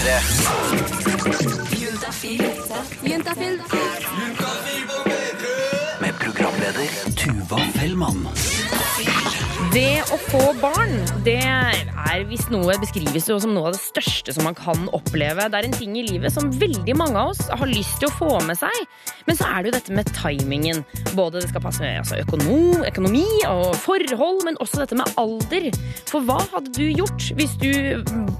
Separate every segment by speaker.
Speaker 1: P3. Med programleder Tuva Fellmann.
Speaker 2: Det å få barn, det er hvis noe beskrives jo som noe av det største som man kan oppleve. Det er en ting i livet som veldig mange av oss har lyst til å få med seg. Men så er det jo dette med timingen. Både det skal passe med altså, økonom, økonomi og forhold, men også dette med alder. For hva hadde du gjort hvis du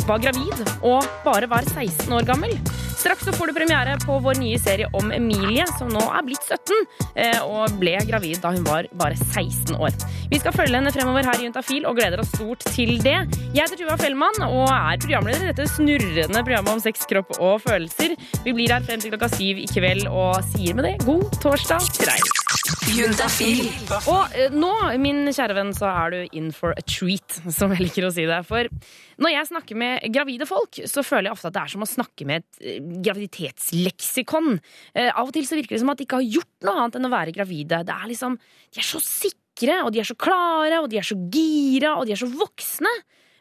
Speaker 2: var gravid og bare var 16 år gammel? Straks så får du premiere på vår nye serie om Emilie, som nå er blitt 17 eh, og ble gravid da hun var bare 16 år. Vi skal følge henne fremover her i Juntafil og gleder oss stort til det. Jeg heter Tuva Fellmann og er programleder i dette snurrende programmet om sex, kropp og følelser. Vi blir her frem til klokka syv i kveld og sier med det god torsdag til deg. Og eh, nå, min kjære venn, så er du in for a treat, som jeg liker å si det. For når jeg snakker med gravide folk, så føler jeg ofte at det er som å snakke med et eh, graviditetsleksikon. Eh, Av og til så virker det som at de ikke har gjort noe annet enn å være gravide. Det er liksom, De er så sikre, og de er så klare, og de er så gira, og de er så voksne.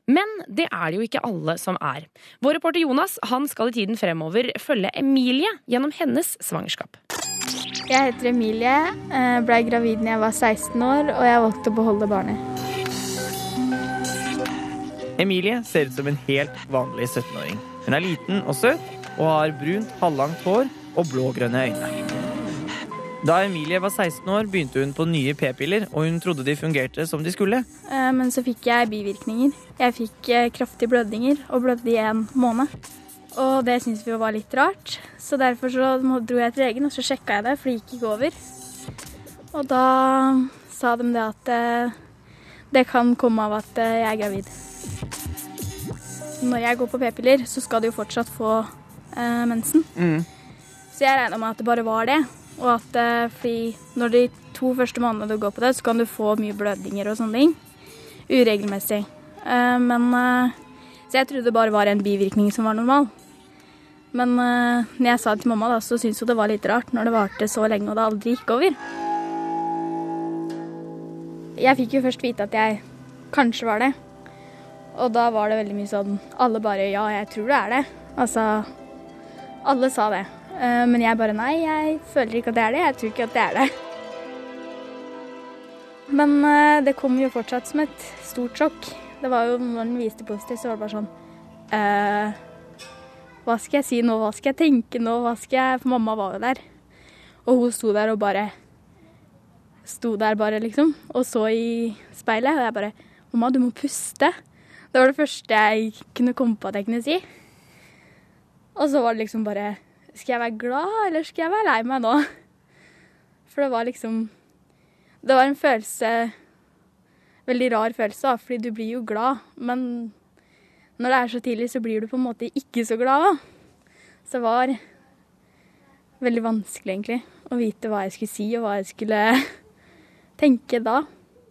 Speaker 2: Men det er det jo ikke alle som er. Vår reporter Jonas han skal i tiden fremover følge Emilie gjennom hennes svangerskap.
Speaker 3: Jeg heter Emilie, blei ble gravid da jeg var 16 år, og jeg valgte å beholde barnet.
Speaker 4: Emilie ser ut som en helt vanlig 17-åring. Hun er liten og søt og har brunt, halvlangt hår og blågrønne øyne. Da Emilie var 16 år, begynte hun på nye p-piller, og hun trodde de fungerte som de skulle.
Speaker 3: Eh, Men så fikk jeg bivirkninger. Jeg fikk eh, kraftige blødninger og blødde i en måned. Og det syntes vi var litt rart, så derfor så dro jeg til legen og så sjekka jeg det, for det gikk ikke over. Og da sa de det at eh, det kan komme av at jeg er gravid. Når jeg går på p-piller, så skal du jo fortsatt få eh, mensen. Så jeg regna med at det bare var det. Og at eh, fordi når de to første månedene du går på det, så kan du få mye blødninger og sånne ting. Uregelmessig. Eh, men eh, Så jeg trodde det bare var en bivirkning som var normal. Men når jeg sa det til mamma, da, så syntes hun det var litt rart når det varte så lenge og det aldri gikk over. Jeg fikk jo først vite at jeg kanskje var det. Og da var det veldig mye sånn Alle bare Ja, jeg tror det er det. Altså Alle sa det. Eh, Men jeg bare nei, jeg føler ikke at det er det. Jeg tror ikke at det er det. Men eh, det kom jo fortsatt som et stort sjokk. Det var jo når den viste positivt, så var det bare sånn eh, Hva skal jeg si nå? Hva skal jeg tenke nå? Hva skal jeg For mamma var jo der. Og hun sto der og bare Sto der bare, liksom. Og så i speilet. Og jeg bare Mamma, du må puste. Det var det første jeg kunne komme på at jeg kunne si. Og så var det liksom bare Skal jeg være glad, eller skal jeg være lei meg nå? For det var liksom Det var en følelse Veldig rar følelse, da, fordi du blir jo glad. Men når det er så tidlig, så blir du på en måte ikke så glad. Da. Så det var veldig vanskelig, egentlig, å vite hva jeg skulle si, og hva jeg skulle tenke da.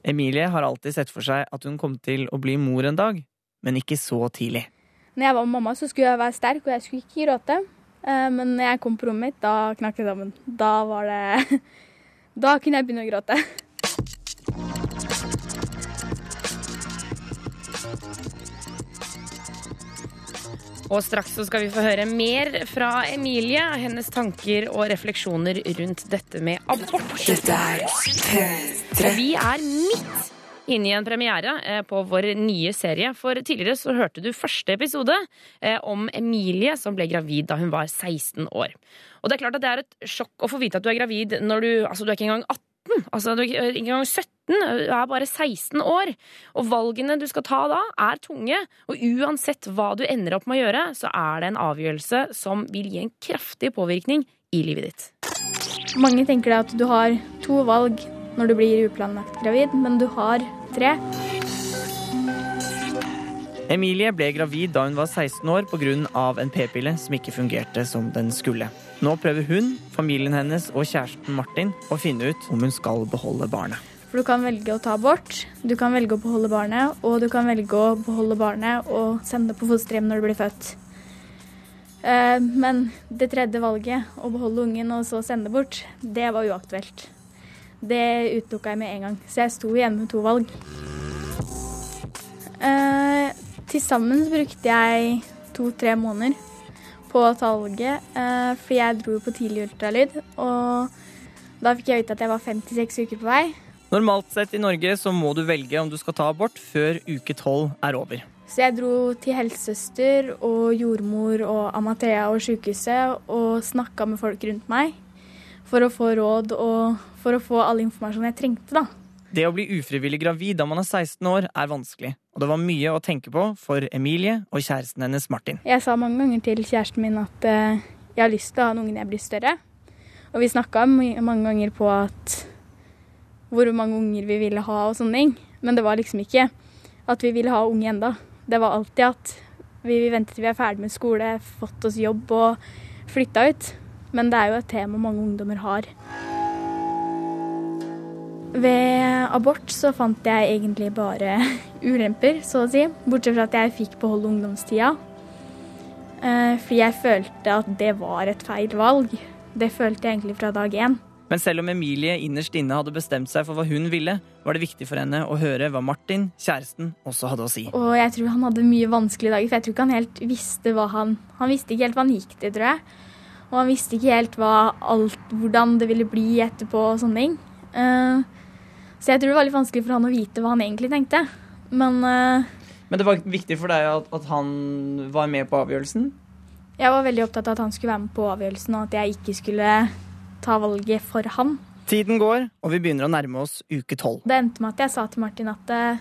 Speaker 4: Emilie har alltid sett for seg at hun kom til å bli mor en dag, men ikke så tidlig.
Speaker 3: Når jeg var med mamma, så skulle jeg være sterk, og jeg skulle ikke gråte. Eh, Men når jeg kom på rommet mitt, da knakk det sammen. Da var det Da kunne jeg begynne å gråte.
Speaker 2: Og straks så skal vi få høre mer fra Emilie, hennes tanker og refleksjoner rundt dette med abort. Dette er Og vi er midt inne i en premiere eh, på vår nye serie. For tidligere så hørte du første episode eh, om Emilie som ble gravid da hun var 16 år. Og det er klart at det er et sjokk å få vite at du er gravid når du Altså, du er ikke engang 18. Altså, du er ikke engang 17. Du er bare 16 år. Og valgene du skal ta da, er tunge. Og uansett hva du ender opp med å gjøre, så er det en avgjørelse som vil gi en kraftig påvirkning i livet ditt.
Speaker 3: Mange tenker at du har to valg når du blir uplanlagt gravid, men du har tre.
Speaker 4: Emilie ble gravid da hun var 16 år pga. en p-pille som ikke fungerte som den skulle. Nå prøver hun, familien hennes og kjæresten Martin å finne ut om hun skal beholde barnet.
Speaker 3: For du kan velge å ta abort, du kan velge å beholde barnet, og du kan velge å beholde barnet og sende det på fosterhjem når det blir født. Eh, Men det tredje valget, å beholde ungen og så sende det bort, det var uaktuelt. Det utelukka jeg med en gang, så jeg sto igjen med to valg. Eh, Til sammen brukte jeg to-tre måneder på å ta valget, eh, for jeg dro på tidlig ultralyd. Og da fikk jeg vite at jeg var 56 uker på vei.
Speaker 4: Normalt sett i Norge så må du velge om du skal ta abort før uke tolv er over.
Speaker 3: Så jeg dro til helsesøster og jordmor og Amathea og sykehuset og snakka med folk rundt meg for å få råd og for å få all informasjon jeg trengte, da.
Speaker 4: Det å bli ufrivillig gravid da man er 16 år, er vanskelig. Og det var mye å tenke på for Emilie og kjæresten hennes Martin.
Speaker 3: Jeg sa mange ganger til kjæresten min at eh, jeg har lyst til å ha en unge når jeg blir større. Og vi snakka mange ganger på at hvor mange unger vi ville ha og sånne ting. Men det var liksom ikke at vi ville ha unge enda. Det var alltid at vi ventet til vi er ferdig med skole, fått oss jobb og flytta ut. Men det er jo et tema mange ungdommer har. Ved abort så fant jeg egentlig bare ulemper, så å si. Bortsett fra at jeg fikk beholde ungdomstida. Eh, Fordi jeg følte at det var et feil valg. Det følte jeg egentlig fra dag én.
Speaker 4: Men selv om Emilie innerst inne hadde bestemt seg for hva hun ville, var det viktig for henne å høre hva Martin, kjæresten, også hadde å si.
Speaker 3: Og jeg tror han hadde mye vanskelige dager, for jeg tror ikke han helt visste hva han Han visste ikke helt hva han gikk til, tror jeg. Og han visste ikke helt hva alt, hvordan det ville bli etterpå og sånne ting. Eh, så jeg tror det var litt vanskelig for han å vite hva han egentlig tenkte. Men eh,
Speaker 4: Men det var viktig for deg at, at han var med på avgjørelsen?
Speaker 3: jeg var veldig opptatt av at han skulle være med på avgjørelsen, og at jeg ikke skulle ta valget for han.
Speaker 4: Tiden går, og vi begynner å nærme oss uke tolv.
Speaker 3: Det endte med at jeg sa til Martin at eh,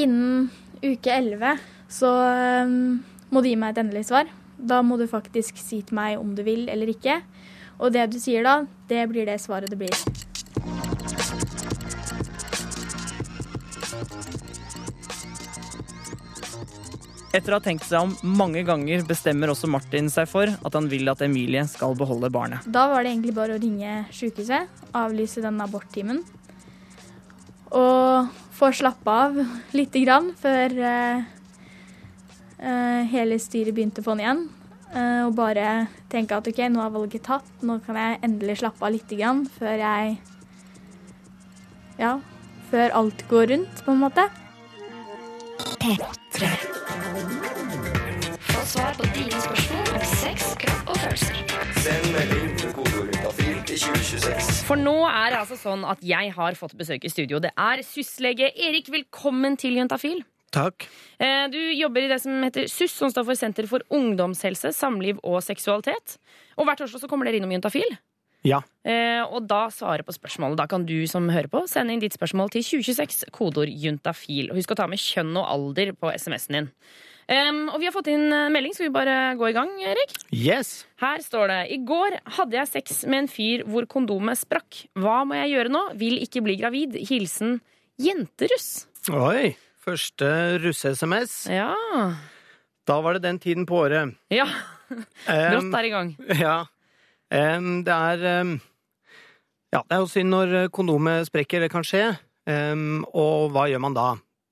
Speaker 3: innen uke 11 så må du gi meg et endelig svar. Da må du faktisk si til meg om du vil eller ikke. Og det du sier da, det blir det svaret det blir.
Speaker 4: Etter å ha tenkt seg om mange ganger, bestemmer også Martin seg for at han vil at Emilie skal beholde barnet.
Speaker 3: Da var det egentlig bare å ringe sykehuset, avlyse den aborttimen. Og få slappe av lite grann før uh, uh, hele styret begynte på'n igjen. Uh, og bare tenke at OK, nå er valget tatt, nå kan jeg endelig slappe av lite grann før jeg Ja, før alt går rundt, på en måte.
Speaker 5: Få svar på dine spørsmål om sex, kropp og følelser.
Speaker 1: Send melding til kodeordet til 2026.
Speaker 2: For nå er det altså sånn at jeg har fått besøk i studio. Det er syslege Erik. Velkommen til Juntafil.
Speaker 6: Takk.
Speaker 2: Eh, Du jobber i det som heter SUS, som står for Senter for ungdomshelse, samliv og seksualitet. Og hvert torsdag så kommer dere innom Juntafil.
Speaker 6: Ja.
Speaker 2: Eh, og da svarer på spørsmålet. Da kan du som hører på, sende inn ditt spørsmål til 2026, kodeord juntafil. Og husk å ta med kjønn og alder på SMS-en din. Um, og vi har fått inn en melding, skal vi bare gå i gang, Erik?
Speaker 6: Yes.
Speaker 2: Her står det I går hadde jeg sex med en fyr hvor kondomet sprakk. Hva må jeg gjøre nå? Vil ikke bli gravid. Hilsen jenteruss.
Speaker 6: Oi. Første russe-SMS.
Speaker 2: Ja.
Speaker 6: Da var det den tiden på året.
Speaker 2: Ja. Brått er i gang.
Speaker 6: ja. Det er Ja, det er jo synd når kondomet sprekker. Det kan skje. Og hva gjør man da?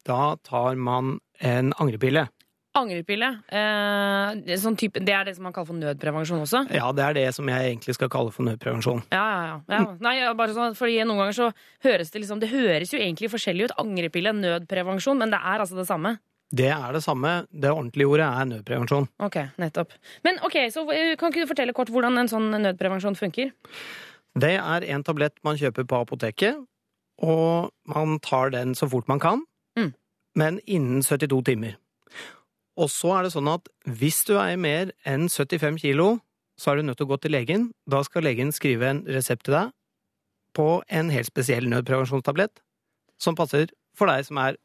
Speaker 6: Da tar man en angrepille.
Speaker 2: Angrepille. Eh, sånn type, det er det som man kaller for nødprevensjon også?
Speaker 6: Ja, det er det som jeg egentlig skal kalle for nødprevensjon.
Speaker 2: Ja, ja, ja. ja. Nei, bare sånn, fordi Noen ganger så høres det liksom Det høres jo egentlig forskjellig ut. Angrepille, nødprevensjon, men det er altså det samme.
Speaker 6: Det er det samme. Det ordentlige ordet er nødprevensjon.
Speaker 2: Ok, nettopp. Men ok, så eh, kan ikke du fortelle kort hvordan en sånn nødprevensjon funker?
Speaker 6: Det er en tablett man kjøper på apoteket, og man tar den så fort man kan,
Speaker 2: Mm.
Speaker 6: men innen 72 timer. Og så er det sånn at hvis du veier mer enn 75 kilo, så er du nødt til å gå til legen. Da skal legen skrive en resept til deg på en helt spesiell nødprevensjonstablett som passer for deg som er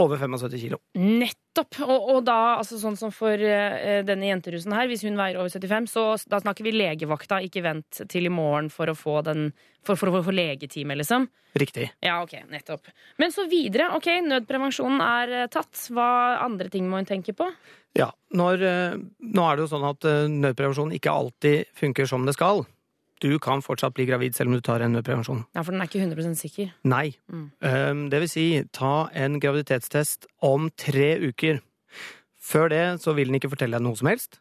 Speaker 6: over 75 kilo.
Speaker 2: Nettopp! Og, og da, altså sånn som for uh, denne jenterusen her, hvis hun veier over 75, så da snakker vi legevakta, ikke vent til i morgen for å få den For, for, for, for legetime, liksom.
Speaker 6: Riktig.
Speaker 2: Ja, ok, nettopp. Men så videre. Ok, nødprevensjonen er eh, tatt. Hva andre ting må hun tenke på?
Speaker 6: Ja, når, uh, nå er det jo sånn at nødprevensjon ikke alltid funker som det skal. Du kan fortsatt bli gravid selv om du tar en nødprevensjon.
Speaker 2: Ja, For den er ikke 100 sikker.
Speaker 6: Nei.
Speaker 2: Mm.
Speaker 6: Um, det vil si, ta en graviditetstest om tre uker. Før det så vil den ikke fortelle deg noe som helst.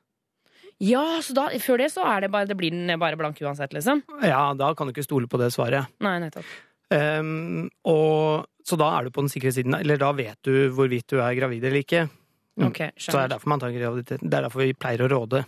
Speaker 2: Ja, så da, før det så er det bare, det blir den bare blank uansett, liksom?
Speaker 6: Ja, da kan du ikke stole på det svaret.
Speaker 2: Nei, nettopp.
Speaker 6: Um, og, så da er du på den sikre siden. Eller da vet du hvorvidt du er gravid eller ikke. Okay,
Speaker 2: Ok,
Speaker 6: Så det er derfor man tar graviditet. Det er derfor vi pleier å råde.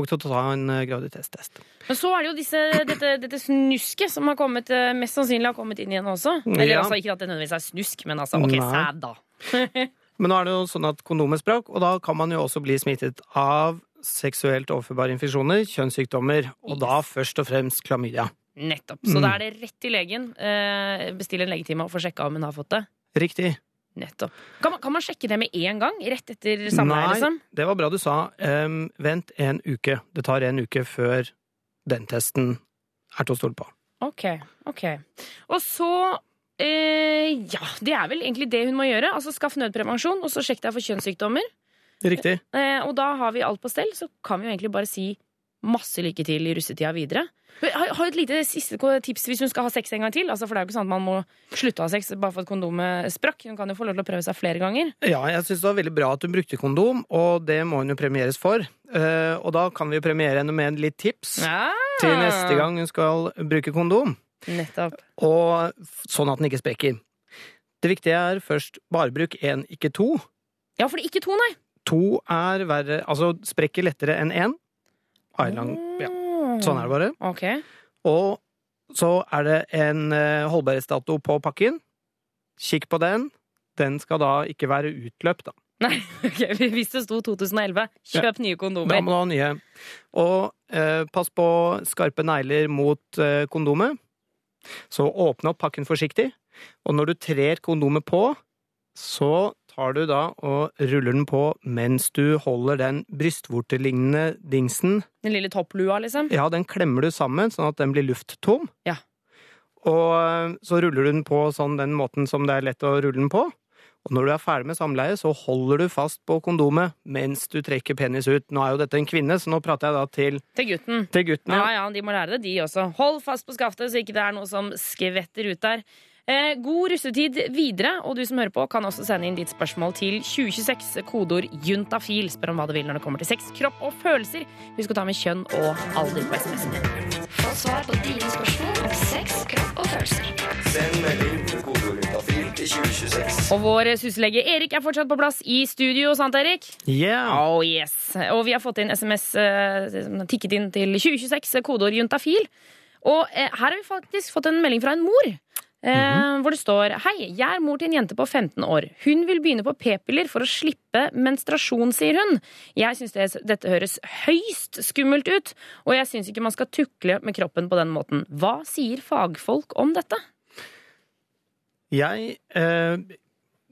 Speaker 6: Ikke til å ta en eh, graviditetstest.
Speaker 2: Men så er det jo disse, dette, dette snusket som har kommet, eh, mest sannsynlig har kommet inn igjen også. Eller
Speaker 6: Ja.
Speaker 2: altså, ikke at det nødvendigvis er snusk, men altså, ok, sæd da.
Speaker 6: Men nå er det jo sånn at kondomet sprakk, og da kan man jo også bli smittet av seksuelt overførbare infeksjoner, kjønnssykdommer, og da først og fremst klamydia.
Speaker 2: Nettopp. Så
Speaker 6: Mm.
Speaker 2: da er det rett til legen, Bestill bestille en legetime og få sjekka om hun har fått det.
Speaker 6: Riktig.
Speaker 2: Nettopp. Kan man, kan man sjekke det med en gang? Rett etter samleie,
Speaker 6: Nei,
Speaker 2: liksom?
Speaker 6: det var bra du sa. Um, vent en uke. Det tar en uke før den testen er til å stole på.
Speaker 2: Ok, ok. Og så eh, Ja, det er vel egentlig det hun må gjøre. Altså Skaff nødprevensjon, og så sjekk deg for kjønnssykdommer.
Speaker 6: Riktig.
Speaker 2: Eh, og da har vi alt på stell, så kan vi jo egentlig bare si masse lykke til i russetida videre. Har, har et lite siste tips hvis hun skal ha sex en gang til. Altså, for det er jo ikke sånn at man må slutte å ha sex bare for at kondomet sprakk. Hun kan jo få lov til å prøve seg flere ganger.
Speaker 6: Ja, jeg syns det var veldig bra at hun brukte kondom, og det må hun jo premieres for. Uh, og da kan vi jo premiere henne med litt tips
Speaker 2: Ja.
Speaker 6: til neste gang hun skal bruke kondom.
Speaker 2: Nettopp.
Speaker 6: Og sånn at den ikke sprekker. Det viktige er først bare bruk én, ikke to.
Speaker 2: Ja, for det er ikke to, nei.
Speaker 6: To er verre Altså sprekker lettere enn én. Island, ja. Sånn er det bare.
Speaker 2: Okay.
Speaker 6: Og så er det en eh, holdbarhetsdato på pakken. Kikk på den. Den skal da ikke være utløpt, da.
Speaker 2: Nei, okay. Hvis det sto 2011, kjøp nye
Speaker 6: Da
Speaker 2: kondomer.
Speaker 6: må du ha nye. Og eh, pass på skarpe negler mot eh, kondomet. Så åpne opp pakken forsiktig. Og når du trer kondomet på, så tar du da og ruller den på mens du holder den brystvortelignende dingsen
Speaker 2: Den lille topplua, liksom.
Speaker 6: Ja, den klemmer du sammen, sånn at den blir lufttom.
Speaker 2: Ja.
Speaker 6: Og eh, så ruller du den på sånn den måten som det er lett å rulle den på. Og når du er ferdig med samleie, så holder du fast på kondomet mens du trekker penis ut. Nå er jo dette en kvinne, så nå prater jeg da til,
Speaker 2: Til gutten.
Speaker 6: til gutten.
Speaker 2: Ja,
Speaker 6: Ja.
Speaker 2: ja, de må lære det, de også. Hold fast på skaftet, så ikke det er noe som skvetter ut der. Eh, god russetid videre, og du som hører på, kan også sende inn ditt spørsmål til 2026, kodeord juntafil. Spør om hva du vil når det kommer til sex, kropp og følelser. Husk å ta med kjønn og alder på SMS-en.
Speaker 5: Få svar på dine spørsmål om sex, kropp og følelser.
Speaker 1: Send melding til kodeord juntafil til 2026.
Speaker 2: Og vår syslege Erik er fortsatt på plass i studio, sant Erik?
Speaker 6: Yeah.
Speaker 2: Oh yes. Og vi har fått inn SMS eh, som har tikket inn til 2026, kodeord juntafil. Og eh, her har vi faktisk fått en melding fra en mor. Eh, Hvor det står Hei, jeg er mor til en jente på 15 år. Hun vil begynne på p-piller for å slippe menstruasjon, sier hun. Jeg syns det, dette høres høyst skummelt ut, og jeg syns ikke man skal tukle med kroppen på den måten. Hva sier fagfolk om dette?
Speaker 6: Jeg, eh,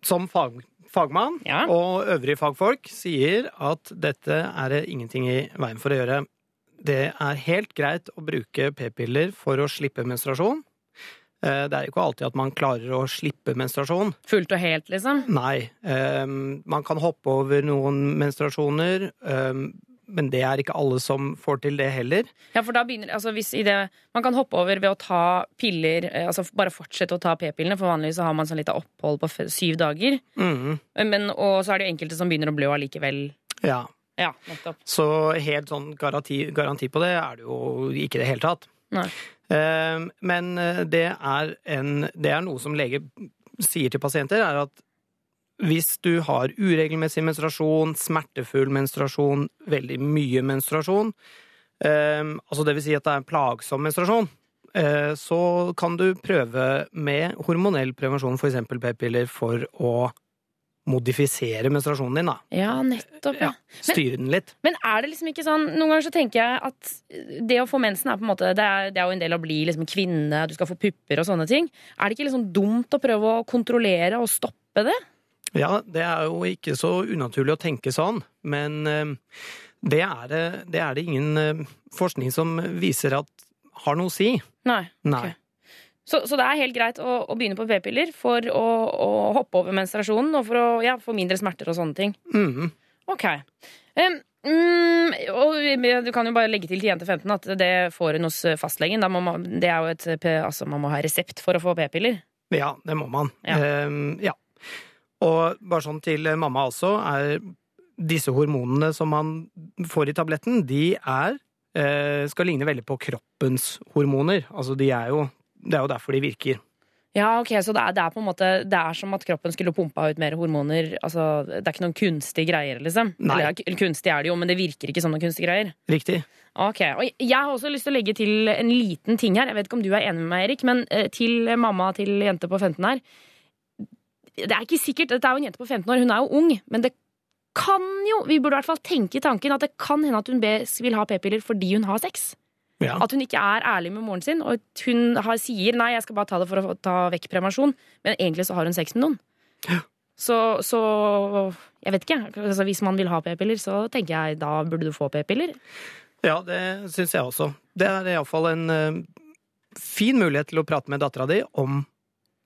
Speaker 6: som fag, fagmann
Speaker 2: Ja.
Speaker 6: og øvrige fagfolk, sier at dette er det ingenting i veien for å gjøre. Det er helt greit å bruke p-piller for å slippe menstruasjon. Eh, Det er ikke alltid at man klarer å slippe menstruasjon.
Speaker 2: Fullt og helt, liksom?
Speaker 6: Nei. eh, Man kan hoppe over noen menstruasjoner, eh, men det er ikke alle som får til det heller.
Speaker 2: Ja, for da begynner altså hvis i det, Man kan hoppe over ved å ta piller, eh, altså bare fortsette å ta p-pillene, for vanligvis så har man sånn lite opphold på syv dager.
Speaker 6: Mm.
Speaker 2: Men, og så er det jo enkelte som begynner å blø allikevel.
Speaker 6: Ja.
Speaker 2: Ja.
Speaker 6: Så helt sånn garanti, garanti på det er det jo ikke i det hele tatt.
Speaker 2: Nei.
Speaker 6: Eh, Men det er, en, det er noe som lege sier til pasienter, er at hvis du har uregelmessig menstruasjon, smertefull menstruasjon, veldig mye menstruasjon, eh, altså det vil si at det er plagsom menstruasjon, eh, så kan du prøve med hormonell prevensjon, eksempel p-piller, for å modifisere menstruasjonen din, da.
Speaker 2: Ja, nettopp. Ja.
Speaker 6: Ja, styre den litt.
Speaker 2: Men er det liksom ikke sånn Noen ganger så tenker jeg at det å få mensen er på en måte Det er, det er jo en del av å bli liksom kvinne, du skal få pupper og sånne ting. Er det ikke liksom dumt å prøve å kontrollere og stoppe det?
Speaker 6: Ja, det er jo ikke så unaturlig å tenke sånn, men eh, det er det, det, er det ingen eh, forskning som viser at har noe å si.
Speaker 2: Nei.
Speaker 6: Nei.
Speaker 2: Så, så det er helt greit å, å begynne på p-piller for å, å hoppe over menstruasjonen og for å ja, få mindre smerter og sånne ting?
Speaker 6: Mhm.
Speaker 2: Ok. Um, mm, og du kan jo bare legge til til jente 15 at det får hun hos fastlegen. Da må man, det er jo et, altså man må ha resept for å få p-piller.
Speaker 6: Ja, det må man.
Speaker 2: Ja.
Speaker 6: Um, ja. Og bare sånn til mamma også, er disse hormonene som man får i tabletten, de er eh, skal ligne veldig på kroppens hormoner. Altså de er jo Det er jo derfor de virker.
Speaker 2: Ja, ok, Så det er, det er på en måte Det er som at kroppen skulle pumpa ut mer hormoner. Altså, Det er ikke noen kunstige greier, liksom?
Speaker 6: Nei.
Speaker 2: Eller, kunstig er det jo, men det virker ikke som noen kunstige greier.
Speaker 6: Riktig.
Speaker 2: Ok, og Jeg har også lyst til å legge til en liten ting her. Jeg vet ikke om du er enig med meg, Erik, men eh, til mamma til jente på 15 her. Det er ikke sikkert, Dette er jo en jente på 15 år, hun er jo ung, men det kan jo Vi burde i hvert fall tenke i tanken at det kan hende at hun vil ha p-piller fordi hun har sex.
Speaker 6: Ja.
Speaker 2: At hun ikke er ærlig med moren sin, og at hun har, sier nei, jeg skal bare ta det for å ta vekk prevensjon, men egentlig så har hun sex med noen. Så, så jeg vet ikke. Altså, hvis man vil ha p-piller, så tenker jeg da burde du få p-piller.
Speaker 6: Ja, det syns jeg også. Det er iallfall en uh, fin mulighet til å prate med dattera di om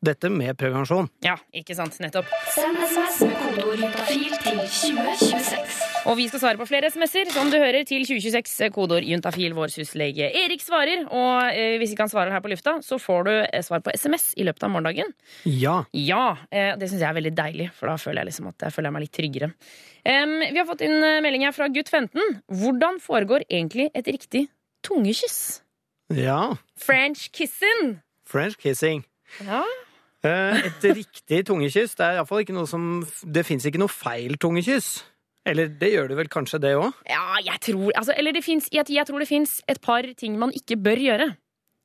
Speaker 6: dette med prevensjon.
Speaker 2: Ja, ikke sant? Nettopp.
Speaker 5: Send SMS med kodeord til 2026.
Speaker 2: Og vi skal svare på flere SMS-er, som du hører, til 2026, kodeord juntafil, vår syslege Erik svarer. Og eh, hvis ikke han svarer her på lufta, så får du eh, svar på SMS i løpet av morgendagen.
Speaker 6: Ja.
Speaker 2: Ja, eh, det syns jeg er veldig deilig, for da føler jeg liksom at jeg føler meg litt tryggere. Um, vi har fått inn eh, melding her fra gutt 15. Hvordan foregår egentlig et riktig tungekyss?
Speaker 6: Ja.
Speaker 2: French kissing.
Speaker 6: French kissing.
Speaker 2: Ja.
Speaker 6: Eh, Et riktig tungekyss. Det er iallfall ikke noe som Det fins ikke noe feil tungekyss. Eller det gjør du vel kanskje, det òg?
Speaker 2: ja, jeg tror altså, Eller det finnes, jeg, jeg tror det fins et par ting man ikke bør gjøre.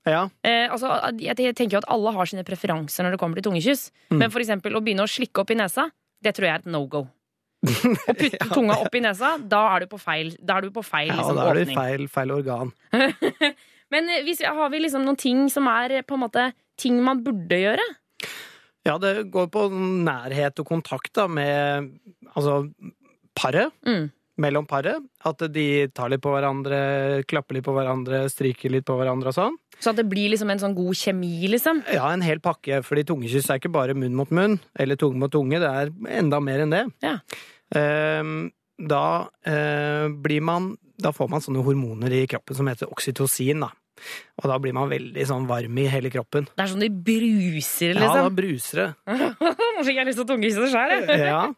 Speaker 6: Ja.
Speaker 2: Eh, altså, jeg, tenker jo at alle har sine preferanser når det kommer til tungekyss.
Speaker 6: Mm.
Speaker 2: Men for eksempel å begynne å slikke opp i nesa, det tror jeg er et no go. Å putte tunga opp i nesa, da er du på feil, da er du på feil
Speaker 6: ja
Speaker 2: liksom,
Speaker 6: da er
Speaker 2: du
Speaker 6: feil, feil organ.
Speaker 2: Men eh, hvis, har vi liksom noen ting som er eh, på en måte ting man burde gjøre?
Speaker 6: Ja, det går på nærhet og kontakt da med altså paret.
Speaker 2: Mm.
Speaker 6: Mellom paret. At de tar litt på hverandre, klapper litt på hverandre, stryker litt på hverandre og sånn.
Speaker 2: Så at det blir liksom en sånn god kjemi, liksom.
Speaker 6: Ja, en hel pakke, fordi tungekyss er ikke bare munn mot munn, eller tunge mot tunge, det er enda mer enn det.
Speaker 2: Ja.
Speaker 6: Ehm, da eh, blir man Da får man sånne hormoner i kroppen som heter oksytocin, da. Og da blir man veldig sånn varm i hele kroppen.
Speaker 2: Det er sånn de bruser, liksom?
Speaker 6: Ja, da
Speaker 2: liksom.
Speaker 6: bruser det.
Speaker 2: Nå fikk jeg lyst til å tungekysse det sjøl, jeg.
Speaker 6: Ja.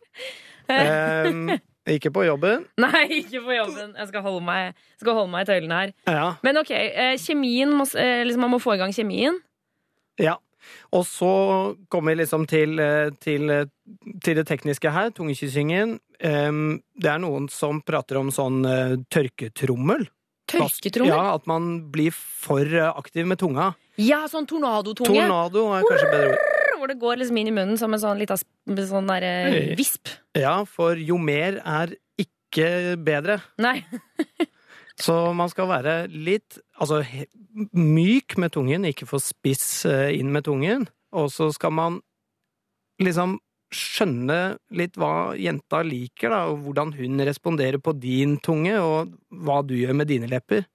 Speaker 6: Ehm, ikke på jobben.
Speaker 2: Nei, ikke på jobben. Jeg skal holde meg, skal holde meg i tøylene her.
Speaker 6: Ja.
Speaker 2: Men ok, eh, kjemien må, eh, liksom, Man må få i gang kjemien.
Speaker 6: ja. Og så kommer vi liksom til, eh, til, til det tekniske her, tungekyssingen. Det er noen som prater om sånn tørketrommel.
Speaker 2: Tørketrommel. Ja.
Speaker 6: At man blir for aktiv med tunga.
Speaker 2: Ja, sånn tornadotunge.
Speaker 6: Tornado er kanskje bedre ord.
Speaker 2: Hvor det går liksom inn i munnen som en sånn lita sånn der, eh, visp.
Speaker 6: Ja, for jo mer er ikke bedre.
Speaker 2: Nei.
Speaker 6: Så man skal være litt altså, myk med tungen, ikke for spiss eh, inn med tungen. Og så skal man liksom skjønne litt hva jenta liker, da, og hvordan hun responderer på din tunge, og hva du gjør med dine lepper.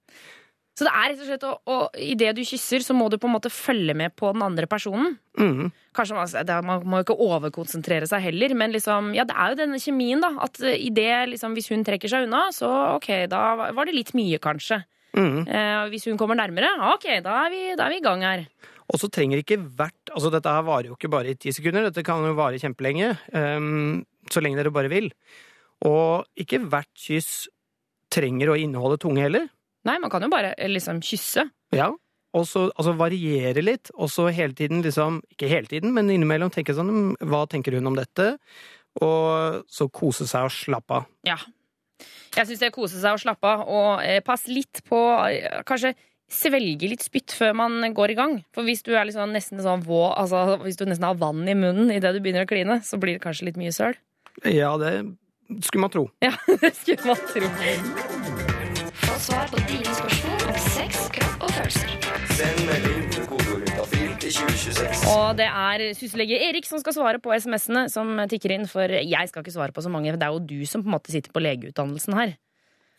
Speaker 2: Så det er rett og slett å, å, idet du kysser, så må du på en måte følge med på den andre personen.
Speaker 6: Mm.
Speaker 2: Kanskje Man, det man må jo ikke overkonsentrere seg heller, men liksom, ja, det er jo denne kjemien, da. At eh, i det, liksom, hvis hun trekker seg unna, så ok, da var det litt mye, kanskje.
Speaker 6: Mm.
Speaker 2: Eh, hvis hun kommer nærmere, ok, da er, vi, da er vi i gang her.
Speaker 6: Og så trenger ikke hvert Altså, dette her varer jo ikke bare i ti sekunder, dette kan jo vare kjempelenge. Um, så lenge dere bare vil. Og ikke hvert kyss trenger å inneholde tunge heller.
Speaker 2: Nei, man kan jo bare eh, liksom kysse.
Speaker 6: Ja. Og så altså, variere litt, og så hele tiden liksom Ikke hele tiden, men innimellom tenke sånn "Mm, Hva tenker hun om dette? Og så kose seg og slappe av.
Speaker 2: Ja. Jeg syns det er kose seg og slappe av, og eh, pass litt på eh, Kanskje svelge litt spytt før man går i gang. For hvis du er liksom nesten sånn vå, altså hvis du nesten har vann i munnen idet du begynner å kline, så blir det kanskje litt mye søl.
Speaker 6: Ja, det skulle man tro.
Speaker 2: Ja, det skulle man tro.
Speaker 5: Få svar på dine spørsmål om sex, kropp og følelser.
Speaker 1: Send melding til kodeord juntafil til 2026.
Speaker 2: Og det er syslege Erik som skal svare på SMS-ene som tikker inn, for jeg skal ikke svare på så mange. Det er jo du som på en måte sitter på legeutdannelsen her.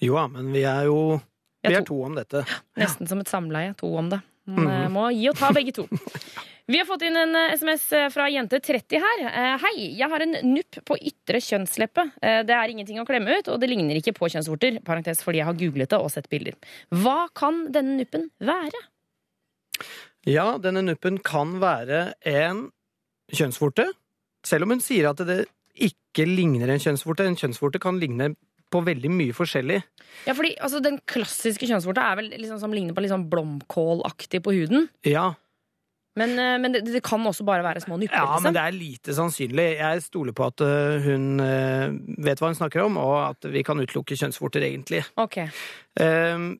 Speaker 6: Jo da, men vi er jo
Speaker 2: Vi er
Speaker 6: er to om dette.
Speaker 2: Nesten som et samleie. To om det. Man mm. må gi og ta begge to. Vi har fått inn en eh, SMS fra jente30 her. Eh, Hei, jeg har en nupp på ytre kjønnsleppe. Eh, Det er ingenting å klemme ut, og det ligner ikke på kjønnsvorter. Parentes fordi jeg har googlet det og sett bilder. Hva kan denne nuppen være?
Speaker 6: Ja, denne nuppen kan være en kjønnsvorte. Selv om hun sier at det ikke ligner en kjønnsvorte. En kjønnsvorte kan ligne på veldig mye forskjellig.
Speaker 2: Ja, fordi altså, Den klassiske kjønnsvorta er vel liksom som ligner på sånn blomkålaktig på huden.
Speaker 6: Ja,
Speaker 2: Men, eh, men det, det kan også bare være små nypper?
Speaker 6: Ja, men det er lite sannsynlig. Jeg stoler på at øh, hun øh, vet hva hun snakker om, og at vi kan utelukke kjønnsvorter, egentlig.
Speaker 2: Ok.
Speaker 6: Ehm,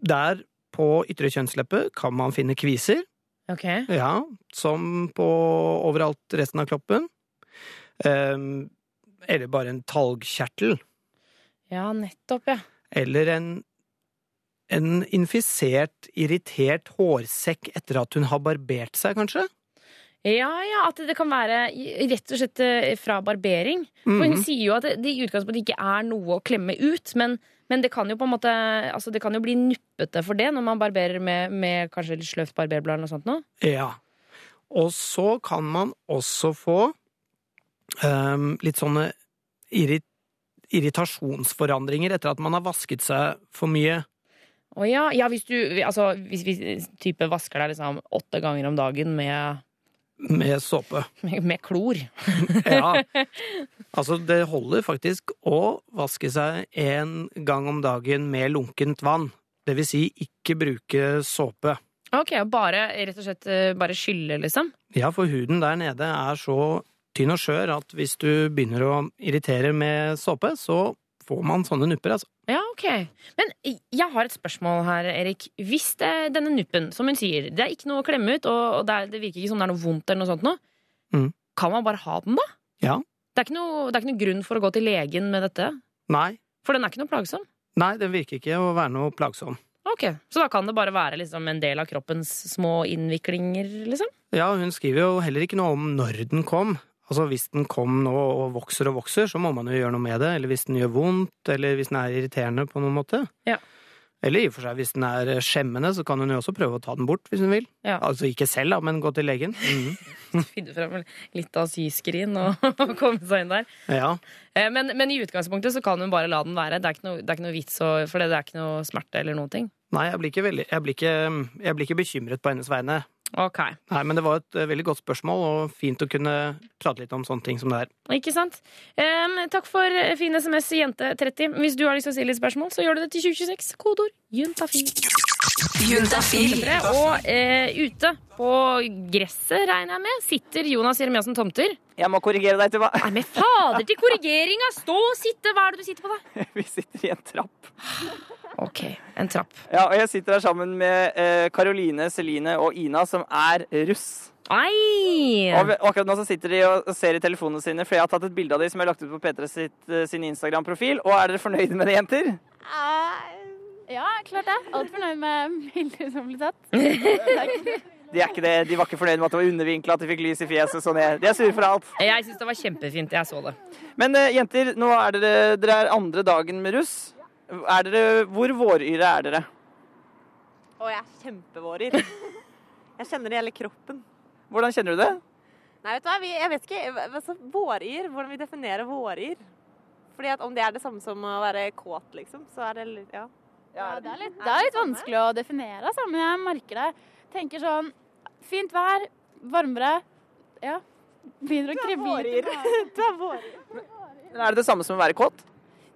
Speaker 6: Der på ytre kjønnsleppe kan man finne kviser,
Speaker 2: ok.
Speaker 6: ja, som på overalt resten av kroppen. Ehm, Eller bare en talgkjertel.
Speaker 2: Ja, nettopp, ja.
Speaker 6: Eller en, en infisert, irritert hårsekk etter at hun har barbert seg, kanskje?
Speaker 2: Ja, ja, at det kan være rett og slett eh, fra barbering. For hun
Speaker 6: Mhm.
Speaker 2: sier jo at det, i utgangspunktet ikke er noe å klemme ut, men, men det kan jo på en måte Altså det kan jo bli nuppete for det når man barberer med, med kanskje litt sløvt barberblad eller noe sånt noe.
Speaker 6: Ja. Og så kan man også få um, litt sånne irri irritasjonsforandringer etter at man har vasket seg for mye.
Speaker 2: Å ja, ja, hvis du Altså hvis hvis, type vasker deg liksom åtte ganger om dagen med,
Speaker 6: Med såpe.
Speaker 2: med, med klor.
Speaker 6: Ja. Altså, det holder faktisk å vaske seg en gang om dagen med lunkent vann. Det vil si ikke bruke såpe.
Speaker 2: Ok, bare rett og slett eh, bare skylle, liksom?
Speaker 6: Ja, for huden der nede er så tynn og skjør at hvis du begynner å irritere med såpe, så får man sånne nupper, altså.
Speaker 2: Ja, ok. Men jeg har et spørsmål her, Erik. Hvis det, denne nuppen, som hun sier, det er ikke noe å klemme ut, og det, er, det virker ikke som det er noe vondt eller noe sånt noe,
Speaker 6: Mm.
Speaker 2: kan man bare ha den, da?
Speaker 6: Ja.
Speaker 2: Det er, ikke noe, det er ikke noe grunn for å gå til legen med dette?
Speaker 6: Nei.
Speaker 2: For den er ikke noe plagsom?
Speaker 6: Nei, den virker ikke å være noe plagsom.
Speaker 2: Ok, Så da kan det bare være liksom en del av kroppens små innviklinger, liksom?
Speaker 6: Ja, hun skriver jo heller ikke noe om når den kom. Altså hvis den kom nå og vokser og vokser, så må man jo gjøre noe med det. Eller hvis den gjør vondt, eller hvis den er irriterende på noen måte.
Speaker 2: Ja.
Speaker 6: Eller i og for seg hvis den er skjemmende, så kan hun jo også prøve å ta den bort hvis hun vil.
Speaker 2: Ja.
Speaker 6: Altså ikke selv, da, men gå til legen. Mm.
Speaker 2: Finne frem litt av syskrin og, og komme seg inn der.
Speaker 6: Ja.
Speaker 2: Eh, Men, men i utgangspunktet så kan hun bare la den være. Det er ikke noe, det er ikke noe vits, for det er ikke noe smerte eller noen ting.
Speaker 6: Nei, jeg blir, ikke veldig, jeg, blir ikke, jeg blir ikke bekymret på hennes vegne.
Speaker 2: Ok,
Speaker 6: Nei, men det var et eh, veldig godt spørsmål, og fint å kunne prate litt om sånne ting som det her.
Speaker 2: Ikke sant? Um, takk for fin SMS, jente30. Hvis du har lyst til å stille litt spørsmål, så gjør du det til 2026. Kodeord juntafil.
Speaker 7: Juntafil.
Speaker 2: Og uh, ute på gresset, regner jeg med, sitter Jonas Jeremiassen Tomter.
Speaker 8: Jeg må korrigere deg, Tuva.
Speaker 2: Nei, men fader til korrigeringa! Stå og sitte! Hva er det du sitter på, da?
Speaker 8: Vi sitter i en trapp.
Speaker 2: Ok, en trapp.
Speaker 8: Ja, og jeg sitter her sammen med eh, Karoline, Celine og Ina, som er russ.
Speaker 2: Nei!
Speaker 8: Og akkurat nå så sitter de og ser i telefonene sine, for jeg har tatt et bilde av dem som jeg har lagt ut på P3 sitt, eh, sin Instagram-profil. Og er dere fornøyde med det, jenter?
Speaker 3: Ja, klart det. Alt fornøyd med bildet som blir tatt.
Speaker 8: De er ikke det. De var ikke fornøyd med at det var undervinkla, at de fikk lys i fjeset. Sånn er. De er sure for alt.
Speaker 2: Jeg syns det var kjempefint. Jeg så det.
Speaker 8: Men eh, jenter, nå er dere, dere er andre dagen med russ. Er dere, hvor våryre er dere?
Speaker 9: Å, jeg er kjempevåryr. Jeg kjenner det hele kroppen.
Speaker 8: Hvordan kjenner du det?
Speaker 9: Nei, vet du hva, vi, jeg vet ikke. Altså, våryr, hvordan vi definerer våryr. Fordi at om det er det samme som å være kåt, liksom, så er det litt Ja.
Speaker 3: Ja, det er litt, det er litt vanskelig å definere, altså, men jeg merker det. Tenker sånn Fint vær, varmere. Ja. Begynner å magen.
Speaker 9: Du er våryr.
Speaker 8: Men Er det det samme som å være kåt?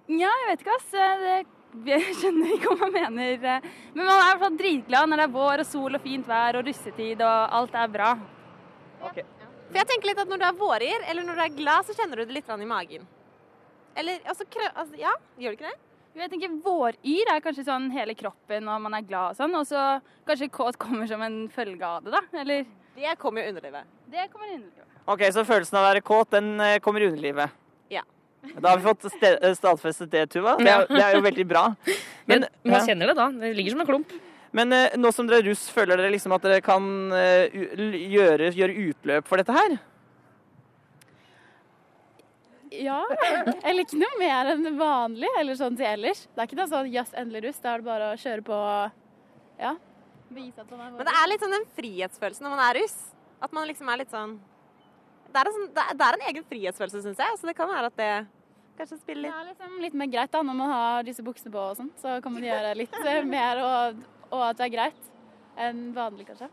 Speaker 3: Ja, jeg vet ikke, ass. Det, jeg skjønner ikke hva man mener. Men man er i hvert fall dritglad når det er vår og sol og fint vær og russetid og alt er bra.
Speaker 9: For jeg tenker litt at når du er vårer, eller når du er glad, så kjenner du det litt i magen. Eller altså, krø, altså Ja, gjør du ikke det?
Speaker 3: Jeg tenker Våryr er kanskje sånn hele kroppen og man er glad og sånn, og så kanskje kåt kommer som en følge av det, da. Eller
Speaker 9: Det kommer jo underlivet.
Speaker 3: Det kommer underlivet.
Speaker 8: Ok, Så følelsen av å være kåt, den eh, kommer i underlivet?
Speaker 9: Ja.
Speaker 8: Da har vi fått ste- eh, stadfestet det, Tuva. Det er, det er jo veldig bra.
Speaker 2: Men man
Speaker 8: ja.
Speaker 2: kjenner det da. Det ligger som en klump.
Speaker 8: Men eh, nå som dere er russ, føler dere liksom at dere kan eh, u- l- gjøre, gjøre utløp for dette her?
Speaker 3: Ja. Eller ikke noe mer enn vanlig, eller sånn til ellers. Det er ikke noe sånn jazz, endelig russ. Da er det bare å kjøre på Ja. Vise at man er
Speaker 9: Men det er litt sånn den frihetsfølelsen når man er russ. At man liksom er litt sånn Det er en, sånn, det er, det er en egen frihetsfølelse, syns jeg. Så det kan være at det kanskje spiller
Speaker 3: Det
Speaker 9: litt
Speaker 3: er liksom litt mer greit da, når man har disse buksene på og sånn. Så kan man gjøre litt mer, og, og at det er greit, enn vanlig, kanskje.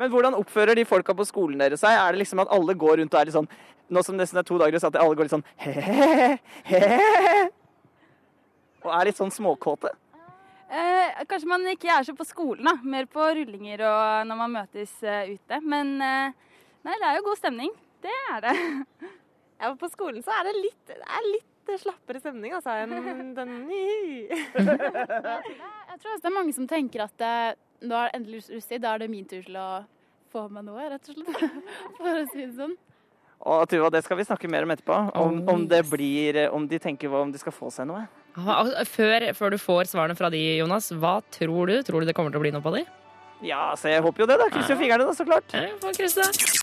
Speaker 8: Men hvordan oppfører de folka på skolen deres seg? Er det liksom at alle går rundt og er litt sånn Nå som nesten er to dager, så at alle går litt sånn he-he-he. Og er litt sånn småkåte?
Speaker 10: Eh, kanskje man ikke er så på skolen, da. Mer på rullinger og når man møtes eh, ute. Men eh, nei, det er jo god stemning. Det er det.
Speaker 9: Ja, på skolen så er det litt, det er litt slappere stemning, altså, enn den
Speaker 11: Jeg tror også det er mange som tenker at eh, nå er det endelig russetid, da er det min tur til å få med noe, rett og slett. For å si det sånn.
Speaker 8: Og Tuva, det skal vi snakke mer om etterpå. Om, om det blir Om de tenker om de skal få seg noe.
Speaker 2: Ah, altså, Før, før du får svarene fra de, Jonas, hva tror du? Tror du det kommer til å bli noe på de?
Speaker 8: Ja, så jeg håper jo det, da. Krysser jo fingrene, da, så klart.
Speaker 2: Ja, får krysse det.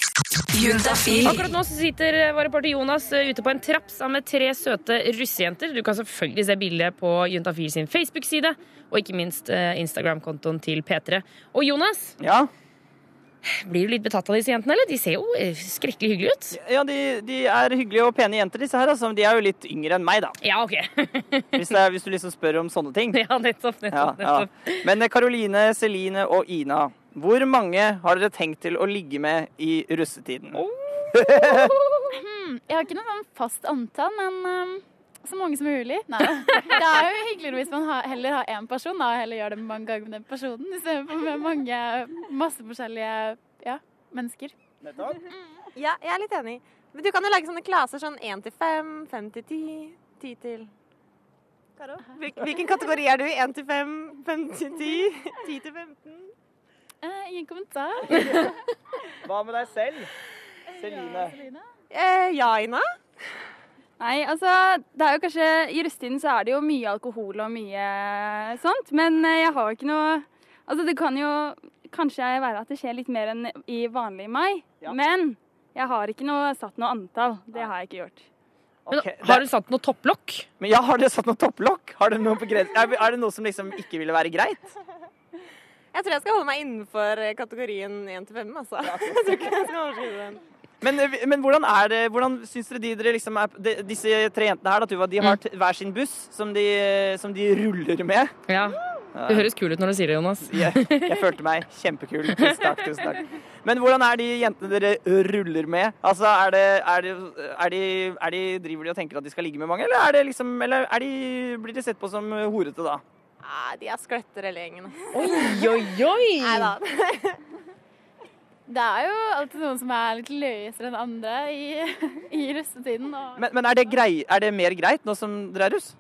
Speaker 7: Juntafil.
Speaker 2: Akkurat nå så sitter eh, vår reporter Jonas eh, ute på en trapp sammen med tre søte russejenter. Du kan selvfølgelig se bildet på Juntafil sin Facebook-side, og ikke minst eh, Instagram-kontoen til P3. Og Jonas,
Speaker 8: Ja,
Speaker 2: blir du litt betatt av disse jentene, eller? De ser jo skrekkelig hyggelige ut.
Speaker 8: ja de, de er hyggelige og pene jenter, disse her. Altså. De er jo litt yngre enn meg, da.
Speaker 2: Ja, OK.
Speaker 8: Hvis, det er, hvis du liksom spør om sånne ting.
Speaker 2: Ja, nettopp.
Speaker 8: Ja,
Speaker 2: nettopp,
Speaker 8: ja.
Speaker 2: nettopp.
Speaker 8: Men Karoline, Celine og Ina, hvor mange har dere tenkt til å ligge med i russetiden?
Speaker 11: Hmm, jeg har ikke noe sånn fast antall, men um, så mange som mulig. Nei. Det er jo hyggeligere hvis man har, heller har én person, da, og heller gjør det mange ganger med den personen, istedenfor med mange, masse forskjellige ja, mennesker.
Speaker 9: Ja, jeg er litt enig. Men du kan jo lage sånne klaser sånn 1 til 5, 5 til 10, 10 til Hvilken kategori er du i? 1 til 5, 5 til 10, 10 til 15?
Speaker 11: Eh, ingen kommentar.
Speaker 8: Hva med deg selv? Celine.
Speaker 9: Eh, ja, Ina?
Speaker 10: Nei, altså det er jo kanskje I russetiden så er det jo mye alkohol og mye sånt, men eh, jeg har jo ikke noe Altså det kan jo kanskje være at det skjer litt mer enn i vanlig mai,
Speaker 8: Ja.
Speaker 10: men jeg har ikke noe, satt noe antall. Det har jeg ikke gjort.
Speaker 2: Men,
Speaker 8: Ok,
Speaker 2: har du satt noe topplokk?
Speaker 8: Men ja, Har dere satt noe topplokk? Er, er det noe som liksom ikke ville være greit?
Speaker 9: Jeg tror jeg skal holde meg innenfor eh, kategorien 1 til 5, altså. Jeg tror ikke jeg skal overskride den.
Speaker 8: Men, eh, men hvordan er det, hvordan syns dere de, dere liksom er, de, disse tre jentene her, da, Tuva, de har t- hver sin buss som de, som de ruller med?
Speaker 2: Ja. Du høres kul ut når du sier det, Jonas.
Speaker 8: Jeg, jeg følte meg kjempekul. Tusen takk. tusen takk. Men hvordan er de jentene dere ruller med? Altså, er det, er det, er de, er de, Driver de og tenker at de skal ligge med mange, eller, er det liksom, eller er de, blir de sett på som horete da?
Speaker 9: Ah, de er skløtter hele gjengen.
Speaker 2: Oi, oi, oi!
Speaker 9: Nei da.
Speaker 11: Det er jo alltid noen som er litt løyere enn andre i, i russetiden. Og
Speaker 8: Men, men er, det grei, er det mer greit nå som dere er russ?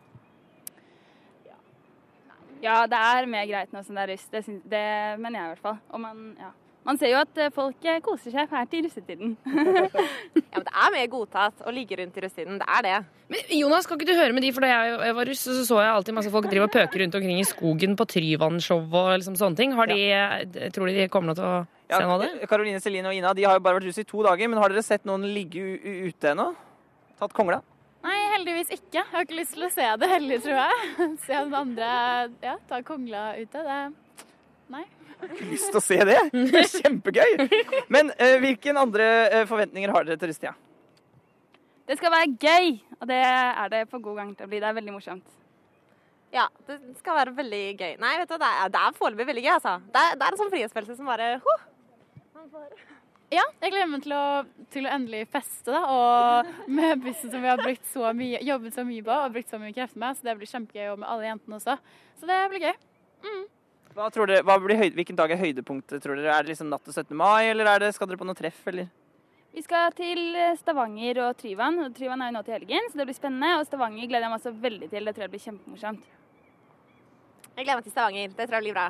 Speaker 10: Ja, det er mer greit nå som det er russ. Det, det mener jeg i hvert fall. Og man, ja. Man ser jo at eh, folk eh, koser seg fælt i russetiden.
Speaker 9: Ja, men det er mer godtatt å ligge rundt i russetiden. Det er det.
Speaker 2: Men Jonas, kan ikke du høre med de? For da jeg, var russ, så så jeg alltid masse folk drive og pøke rundt omkring i skogen på Tryvann-show og liksom sånne ting. Har de, ja. Tror de de kommer nå til å se noe av det?
Speaker 8: Karoline, Celine og Ina de har jo bare vært russ i to dager, men har dere sett noen ligge u u ute ennå? Tatt kongla?
Speaker 11: Nei, heldigvis ikke. Jeg har ikke lyst til å se det heller, tror jeg. Se om andre ja, ta kongla ute. Det Nei.
Speaker 8: Ikke lyst til å se det! Det er Kjempegøy! Men uh, hvilke andre uh, forventninger har dere til russetida?
Speaker 10: Det skal være gøy, og det er det på god gang til å bli. Det er veldig morsomt.
Speaker 9: Ja, det skal være veldig gøy. Nei, vet du, det er, det er foreløpig veldig gøy, altså. Det er, det er en sånn frihetsfølelse som bare huh.
Speaker 11: Ja, jeg gleder meg til å, til å endelig feste, da. Og med bussen som vi har brukt så mye, jobbet så mye på og brukt så mye krefter med. Så det blir kjempegøy og med alle jentene også. Så det blir gøy.
Speaker 8: Hva tror dere, hva blir høyde, hvilken dag er høydepunktet, tror dere? Er det liksom natt til 17. mai, eller er det, skal dere på noe treff, eller?
Speaker 10: Vi skal til eh, Stavanger og Tryvann. og Tryvann er jo nå til helgen, så det blir spennende. Og Stavanger gleder jeg meg også veldig til. Det tror jeg blir kjempemorsomt.
Speaker 9: Jeg gleder meg til Stavanger. Det tror jeg blir bra.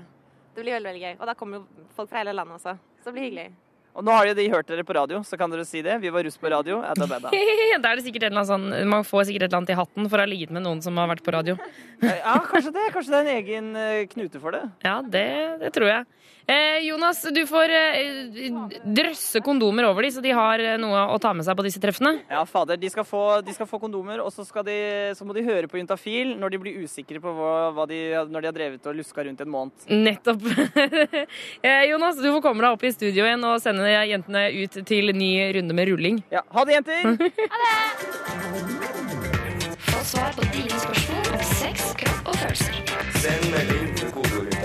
Speaker 9: Det blir veldig, veldig gøy. Og da kommer jo folk fra hele landet også. Så det blir hyggelig.
Speaker 8: Og nå har jo de hørt dere på radio, så kan dere si det. Vi var russ på radio.
Speaker 2: Da er det sikkert en sånn, Man får sikkert et eller annet i hatten for å ha ligget med noen som har vært på radio.
Speaker 8: Ja, kanskje det. Kanskje det er en egen eh, knute for det.
Speaker 2: Ja, det, det tror jeg. Eh, Jonas, du får eh, drøsse kondomer over de, så de har eh, noe å ta med seg på disse treffene.
Speaker 8: Ja, fader. De skal få, de skal få kondomer, og så, de, så må de høre på Juntafil når de blir usikre på hva, hva de, når de har drevet og luska rundt en måned.
Speaker 2: Nettopp. eh, Jonas, du får komme deg opp i studio igjen og sende jentene ut til ny runde med rulling.
Speaker 8: Ja, Ha det, jenter!
Speaker 5: Få svar på dine spørsmål om sex, kropp og følelser.
Speaker 1: Send melding til kodeordet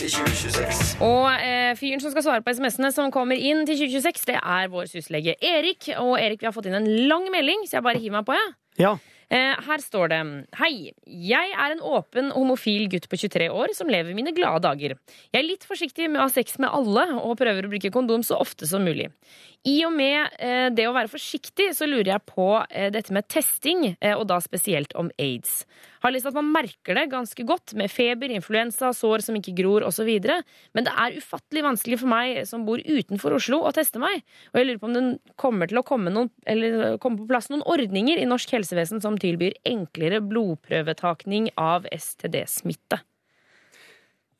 Speaker 1: til 2026.
Speaker 2: Og eh, fyren som skal svare på SMS-ene som kommer inn til 2026, det er vår syslege Erik. Og Erik, vi har fått inn en lang melding, så jeg bare hiver meg på, jeg.
Speaker 6: Ja.
Speaker 2: Eh, her står det Hei, jeg er en åpen homofil gutt på 23 år som lever mine glade dager. Jeg er litt forsiktig med å ha sex med alle og prøver å bruke kondom så ofte som mulig. I og med eh, det å være forsiktig, så lurer jeg på eh, dette med testing, og da spesielt om aids. Har lest at man merker det ganske godt med feber, influensa, sår som ikke gror osv. Men det er ufattelig vanskelig for meg som bor utenfor Oslo å teste meg. Og jeg lurer på om det kommer til å komme, noen, eller komme på plass noen ordninger i norsk helsevesen som tilbyr enklere blodprøvetakning av STD-smitte.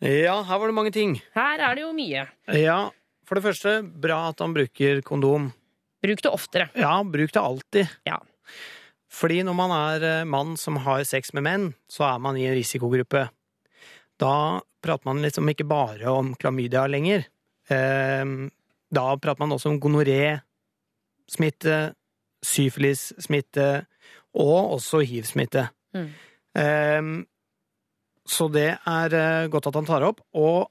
Speaker 6: Ja, her var det mange ting.
Speaker 2: Her er det jo mye.
Speaker 6: Ja, for det første, bra at han bruker kondom.
Speaker 2: Bruk det oftere.
Speaker 6: Ja, bruk det alltid.
Speaker 2: Ja.
Speaker 6: Fordi når man er eh, mann som har sex med menn, så er man i en risikogruppe. Da prater man liksom ikke bare om klamydia lenger. Eh, Da prater man også om gonoré, smitte, syfilis-smitte og også hiv-smitte.
Speaker 2: Mm.
Speaker 6: Eh, Så det er eh, godt at han tar opp. Og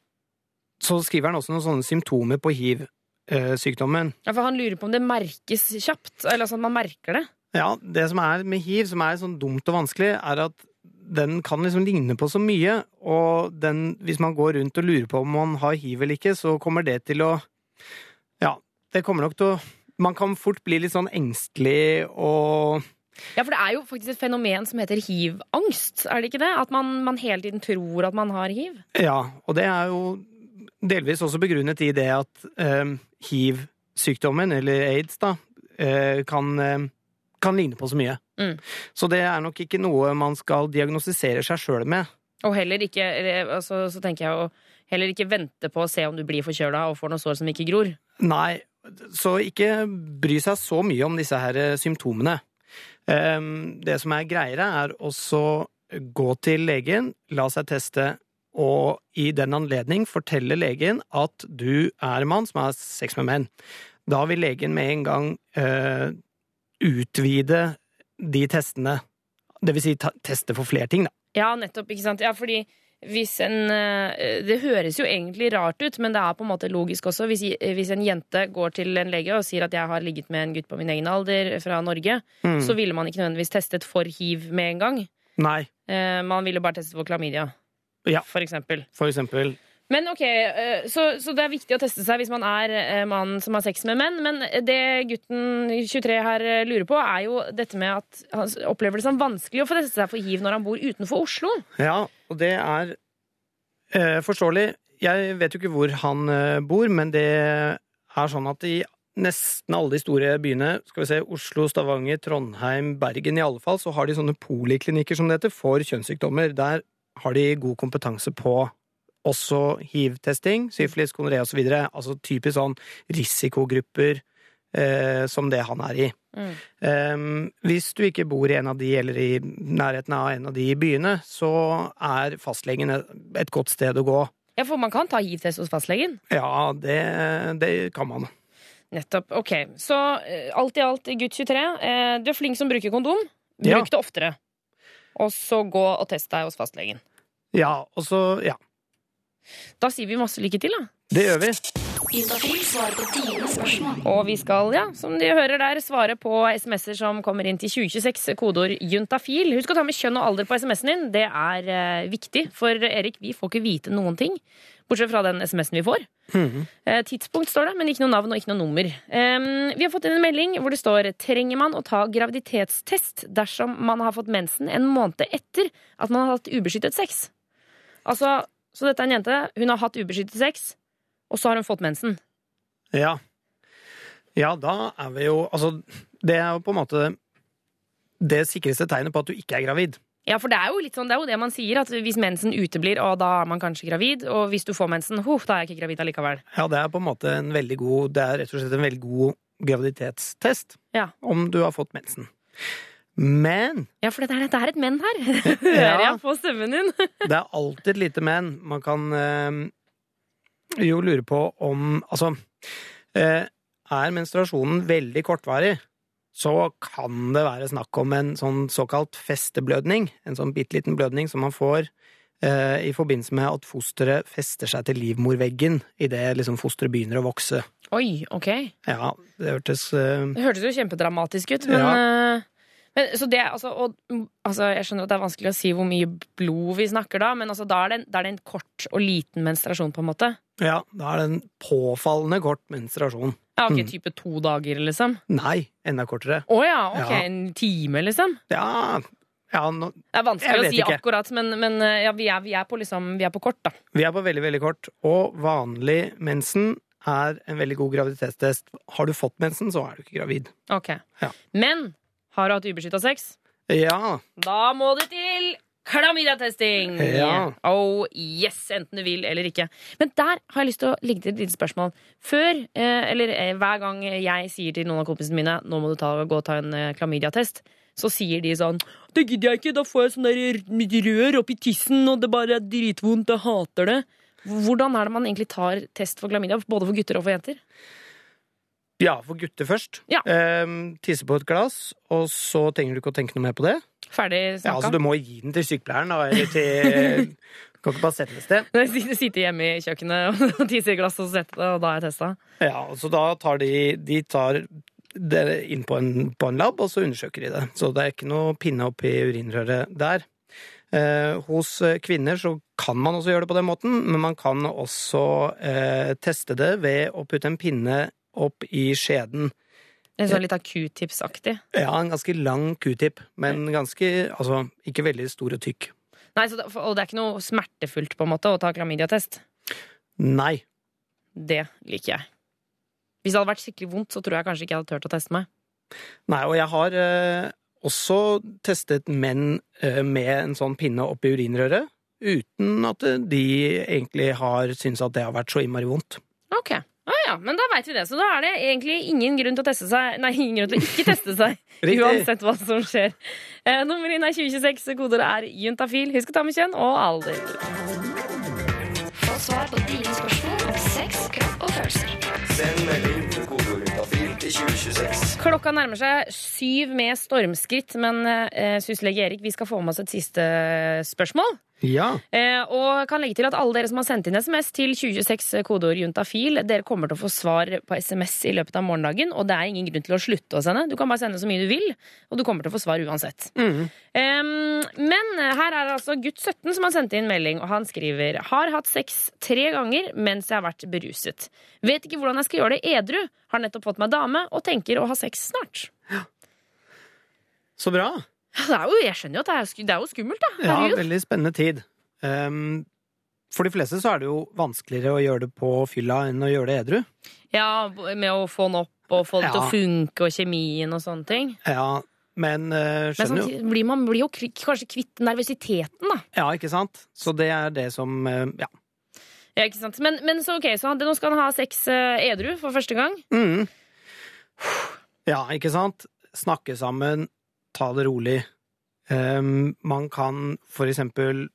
Speaker 6: så skriver han også noen sånne symptomer på hiv-sykdommen.
Speaker 2: Ja, for han lurer på om det merkes kjapt, eller sånn at man merker det.
Speaker 6: Ja, det som er med hiv, som er sånn dumt og vanskelig, er at den kan liksom ligne på så mye, og den, hvis man går rundt og lurer på om man har hiv eller ikke, så kommer det til å Ja, det kommer nok til å Man kan fort bli litt sånn engstelig og
Speaker 2: Ja, for det er jo faktisk et fenomen som heter hiv-angst, er det ikke det? At man, man hele tiden tror at man har hiv.
Speaker 6: Ja, og det er jo delvis også begrunnet i det at eh, hiv-sykdommen, eller aids, da, eh, kan, eh, kan ligne på så mye.
Speaker 2: Mm.
Speaker 6: Så det er nok ikke noe man skal diagnostisere seg sjøl med.
Speaker 2: Og heller ikke, altså, så tenker jeg å heller ikke vente på å se om du blir forkjøla og får noe sår som ikke gror.
Speaker 6: Nei, så ikke bry seg så mye om disse her eh, symptomene. Ehm, Det som er greiere, er også gå til legen, la seg teste, og i den anledning fortelle legen at du er mann som har sex med menn. Da vil legen med en gang eh, utvide de testene. Det vil si ta, teste for flere ting, da.
Speaker 2: Ja, nettopp, ikke sant? Ja, fordi hvis en eh, Det høres jo egentlig rart ut, men det er på en måte logisk også. Hvis, hvis en jente går til en lege og sier at jeg har ligget med en gutt på min egen alder fra Norge,
Speaker 6: Mm.
Speaker 2: så ville man ikke nødvendigvis testet for hiv med en gang.
Speaker 6: Nei,
Speaker 2: Eh, man ville bare testet for klamydia,
Speaker 6: Ja.
Speaker 2: for eksempel.
Speaker 6: for eksempel.
Speaker 2: Men ok, eh, så, så det er viktig å teste seg hvis man er eh, mann som har sex med menn. Men det gutten 23 her eh, lurer på, er jo dette med at han opplever det som vanskelig å få teste seg for hiv når han bor utenfor Oslo.
Speaker 6: Ja, og det er eh, forståelig. Jeg vet jo ikke hvor han bor, men det er sånn at i nesten alle de store byene, skal vi se, Oslo, Stavanger, Trondheim, Bergen i alle fall, så har de sånne poliklinikker som det heter, for kjønnssykdommer. Der har de god kompetanse på også hiv-testing, syfilis, gonoré osv. Altså typisk sånn risikogrupper eh, som det han er i.
Speaker 2: Mm.
Speaker 6: Um, hvis du ikke bor i en av de, eller i nærheten av en av de byene, så er fastlegen et, godt sted å gå.
Speaker 2: Ja, for man kan ta hiv-test hos fastlegen.
Speaker 6: Ja, det, det kan man.
Speaker 2: Nettopp. Ok, så eh, alt i alt, gutt 23, eh, du er flink som bruker kondom. Bruk
Speaker 6: Ja.
Speaker 2: det oftere. Og så gå og test deg hos fastlegen.
Speaker 6: Ja, og så Ja,
Speaker 2: Da sier vi masse lykke til, da.
Speaker 6: det gjør vi.
Speaker 2: Og vi skal, ja, som de hører der, svare på SMS-er som kommer inn til 2026. Kodeord juntafil. Husk å ta med kjønn og alder på SMS-en din. Det er eh, viktig. For Erik, vi får ikke vite noen ting. Bortsett fra den SMS-en vi får. Eh, tidspunkt står det, men ikke noe navn og ikke noe nummer. Em, vi har fått inn en melding hvor det står Trenger man å ta graviditetstest dersom man har fått mensen en måned etter at man har hatt ubeskyttet sex? Altså, så dette er en jente. Hun har hatt ubeskyttet sex, og så har hun fått mensen.
Speaker 6: Ja. Ja, da er vi jo Altså, det er jo på en måte det sikreste tegnet på at du ikke er gravid.
Speaker 2: Ja, for det er jo litt sånn, det er jo det man sier, at hvis mensen uteblir, og da er man kanskje gravid, og hvis du får mensen, huh, da er jeg ikke gravid allikevel.
Speaker 6: Ja, det er på en måte en veldig god Det er rett og slett en veldig god graviditetstest
Speaker 2: Ja.
Speaker 6: om du har fått mensen. Men
Speaker 2: Ja, for det er, det er et menn her. Hører jeg på stemmen din.
Speaker 6: det er alltid et lite men. Man kan øh, jo lure på om Altså, øh, er menstruasjonen veldig kortvarig, så kan det være snakk om en sånn såkalt festeblødning. En sånn bitte liten blødning som man får øh, i forbindelse med at fosteret fester seg til livmorveggen idet liksom fosteret begynner å vokse.
Speaker 2: Oi, ok.
Speaker 6: Ja, det hørtes
Speaker 2: Det hørtes jo kjempedramatisk ut, men,
Speaker 6: Ja.
Speaker 2: Men, så det, altså, og, mm, altså, jeg skjønner at det er vanskelig å si hvor mye blod vi snakker da, men altså, da, er det, da er det en kort og liten menstruasjon, på en måte?
Speaker 6: Ja, da er det en påfallende kort menstruasjon.
Speaker 2: Ja, ok,
Speaker 6: Mm.
Speaker 2: Type to dager, liksom?
Speaker 6: Nei, enda kortere.
Speaker 2: Å ja, ok.
Speaker 6: Ja.
Speaker 2: En time, liksom?
Speaker 6: Ja, ja nå,
Speaker 2: Det er vanskelig å si
Speaker 6: ikke.
Speaker 2: akkurat, men, men eh, ja, vi, er, vi, er på liksom, vi er på kort, da.
Speaker 6: vi er på veldig, veldig kort. Og vanlig mensen er en veldig god graviditetstest. Har du fått mensen, så er du ikke gravid.
Speaker 2: Ok.
Speaker 6: Ja.
Speaker 2: Men har du hatt ubeskytta sex?
Speaker 6: Ja,
Speaker 2: Da må det til klamydia-testing!
Speaker 6: Ja.
Speaker 2: Oh yes, enten du vil eller ikke. Men der har jeg lyst til å legge til et lite spørsmål. Før, eh, eller eh, hver gang jeg sier til noen av kompisene mine nå må du ta, gå og ta en eh, klamydia-test, så sier de sånn Det gidder jeg ikke, da får jeg sånn rør oppi tissen, og det bare er dritvondt, jeg hater det. Hvordan er det man egentlig tar test for klamydia, både for gutter og for jenter?
Speaker 6: Ja for gutter først.
Speaker 2: Ja.
Speaker 6: Um, tisse på et glass, og så trenger du ikke å tenke noe mer på det.
Speaker 2: Ferdig
Speaker 6: Ja,
Speaker 2: snakka?
Speaker 6: altså Du må gi den til sykepleieren, da, eller til kan ikke bare sette den et sted.
Speaker 2: Sitte- hjemme i kjøkkenet og tisse i glass og sette det, og da er jeg testa.
Speaker 6: Ja, så da tar de De tar det inn på en, på en lab, og så undersøker de det. Så det er ikke noe pinne oppi urinrøret der. Eh, hos eh, kvinner så kan man også gjøre det på den måten, men man kan også eh, teste det ved å putte en pinne opp i skjeden.
Speaker 2: En sånn litt av q-tips-aktig.
Speaker 6: Ja, en ganske lang q-tip, men ganske Altså ikke veldig stor og tykk.
Speaker 2: Nei, så det, Og det er ikke noe smertefullt på en måte å ta klamydia-test?
Speaker 6: Nei.
Speaker 2: Det liker jeg. Hvis det hadde vært skikkelig vondt, så tror jeg kanskje ikke jeg hadde turt å teste meg.
Speaker 6: Nei, og jeg har eh, også testet menn eh, med en sånn pinne opp i urinrøret, uten at eh, de egentlig har syntes at det har vært så innmari vondt.
Speaker 2: Ok, ah, ja, Men da veit vi det. Så da er det egentlig ingen grunn til å teste seg Nei, ingen grunn til å ikke teste seg. Uansett hva som skjer. Eh, nummer inn er 2026, Koder er juntafil. Husk å ta med kjønn og alder.
Speaker 5: Få svar på dine spørsmål om sex, kropp og følelser.
Speaker 1: Send melding til kodeord juntafil til 2026.
Speaker 2: Klokka nærmer seg syv med stormskritt, men eh, syslege Erik, vi skal få med oss et siste spørsmål.
Speaker 6: Ja.
Speaker 2: Eh, og kan legge til at alle dere som har sendt inn SMS til 2026 kodeord juntafil, dere kommer til å få svar på SMS i løpet av morgendagen, og det er ingen grunn til å slutte å sende. Du kan bare sende så mye du vil, og du kommer til å få svar uansett. Em, men her er det altså gutt 17 som har sendt inn melding, og han skriver Har hatt sex tre ganger mens jeg har vært beruset. Vet ikke hvordan jeg skal gjøre det edru. Har nettopp fått meg dame og tenker å ha sex snart.
Speaker 6: Så bra.
Speaker 2: Ja, Det er jo, jeg skjønner jo at det er, det er jo skummelt, da.
Speaker 6: Ja, veldig spennende tid. Um, for de fleste så er det jo vanskeligere å gjøre det på fylla enn å gjøre det edru.
Speaker 2: Ja, med å få den opp og få det til å funke og kjemien og sånne ting.
Speaker 6: Ja, men uh, skjønner jo
Speaker 2: sånn, blir man blir jo kanskje kvitt nervøsiteten, da.
Speaker 6: Ja, ikke sant? Så det er det som uh, Ja.
Speaker 2: Ja, ikke sant? Men, men så ok, så han, nå skal han ha sex uh, edru for første gang.
Speaker 6: Mm. Ja, ikke sant? Snakke sammen, ta det rolig. Um, man kan for eksempel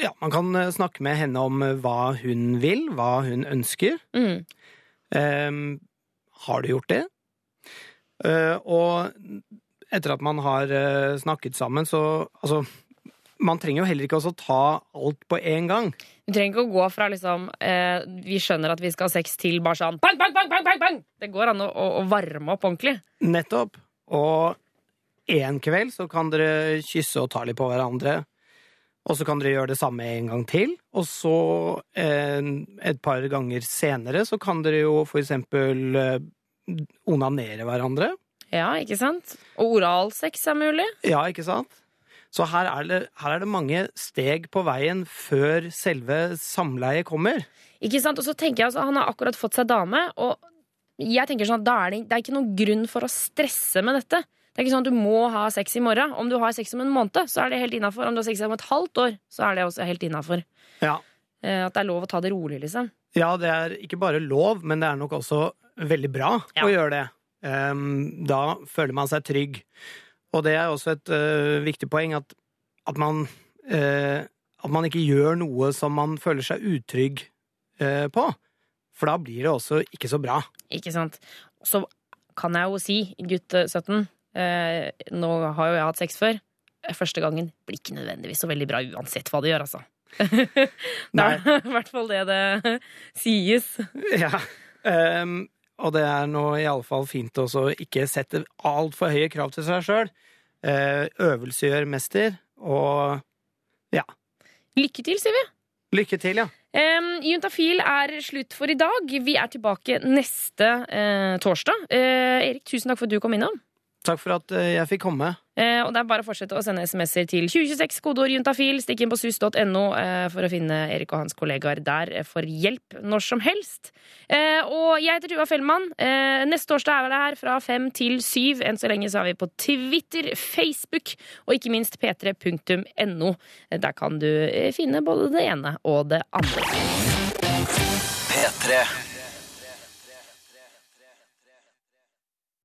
Speaker 6: Ja, man kan eh, snakke med henne om eh, hva hun vil, hva hun ønsker.
Speaker 2: Mm.
Speaker 6: Um, har du gjort det? Uh, og etter at man har uh, snakket sammen, så Altså, man trenger jo heller ikke også ta alt på en gang.
Speaker 2: Du trenger ikke å gå fra liksom eh, Vi skjønner at vi skal ha sex til bare sånn bang, bang, bang, bang, bang, bang! Det går an å, å, å varme opp ordentlig.
Speaker 6: Nettopp. Og en kveld så kan dere kysse og ta litt på hverandre. Og så kan dere gjøre det samme en gang til. Og så, eh, et par ganger senere, så kan dere jo for eksempel eh, onanere hverandre.
Speaker 2: Ja, ikke sant? Og oralsex er mulig.
Speaker 6: Ja, ikke sant? Så her er, det, her er det mange steg på veien før selve samleiet kommer.
Speaker 2: Ikke sant? Og så tenker jeg altså, Han har akkurat fått seg dame, og jeg tenker sånn at da er det, det er ikke noen grunn for å stresse med dette. Det er ikke sånn at du må ha sex i morgen. Om du har sex om en måned, så er det helt innafor. Om du har sex om et halvt år, så er det også helt innafor.
Speaker 6: Ja.
Speaker 2: Eh, At det er lov å ta det rolig, liksom.
Speaker 6: Ja, det er ikke bare lov, men det er nok også veldig bra
Speaker 2: Ja.
Speaker 6: å gjøre det. Um, da føler man seg trygg. Og det er også et uh, viktig poeng at, at man uh, At man ikke gjør noe som man føler seg utrygg uh, på. For da blir det også ikke så bra.
Speaker 2: Ikke sant? Så kan jeg jo si, gutt eh, 17 eh, Nå har jo jeg hatt sex før. Eh, Første gangen blir ikke nødvendigvis så veldig bra uansett hva du gjør, altså. det er i hvert fall det det sies.
Speaker 6: Ja. Um, og det er nå iallfall fint også å ikke sette altfor høye krav til seg sjøl. eh, øvelsegjør mester, og ja.
Speaker 2: Lykke til, sier vi.
Speaker 6: Lykke til, ja.
Speaker 2: Um, Juntafil er slutt for i dag. Vi er tilbake neste uh, torsdag. Uh, Erik, tusen takk for at du kom innom.
Speaker 6: Takk for at eh, jeg fikk komme.
Speaker 2: Eh, og det er bare å fortsette å sende SMS-er til 2026, kodeord juntafil. Stikk inn på sus.no eh, for å finne Erik og hans kollegaer der eh, for hjelp når som helst. Eh, og jeg heter Tuva Fellmann. Eh, neste torsdag er vi her fra fem til syv. Enn så lenge så er vi på Twitter, Facebook og ikke minst p3.no. Eh, Der kan du finne både det ene og det andre.
Speaker 1: P3.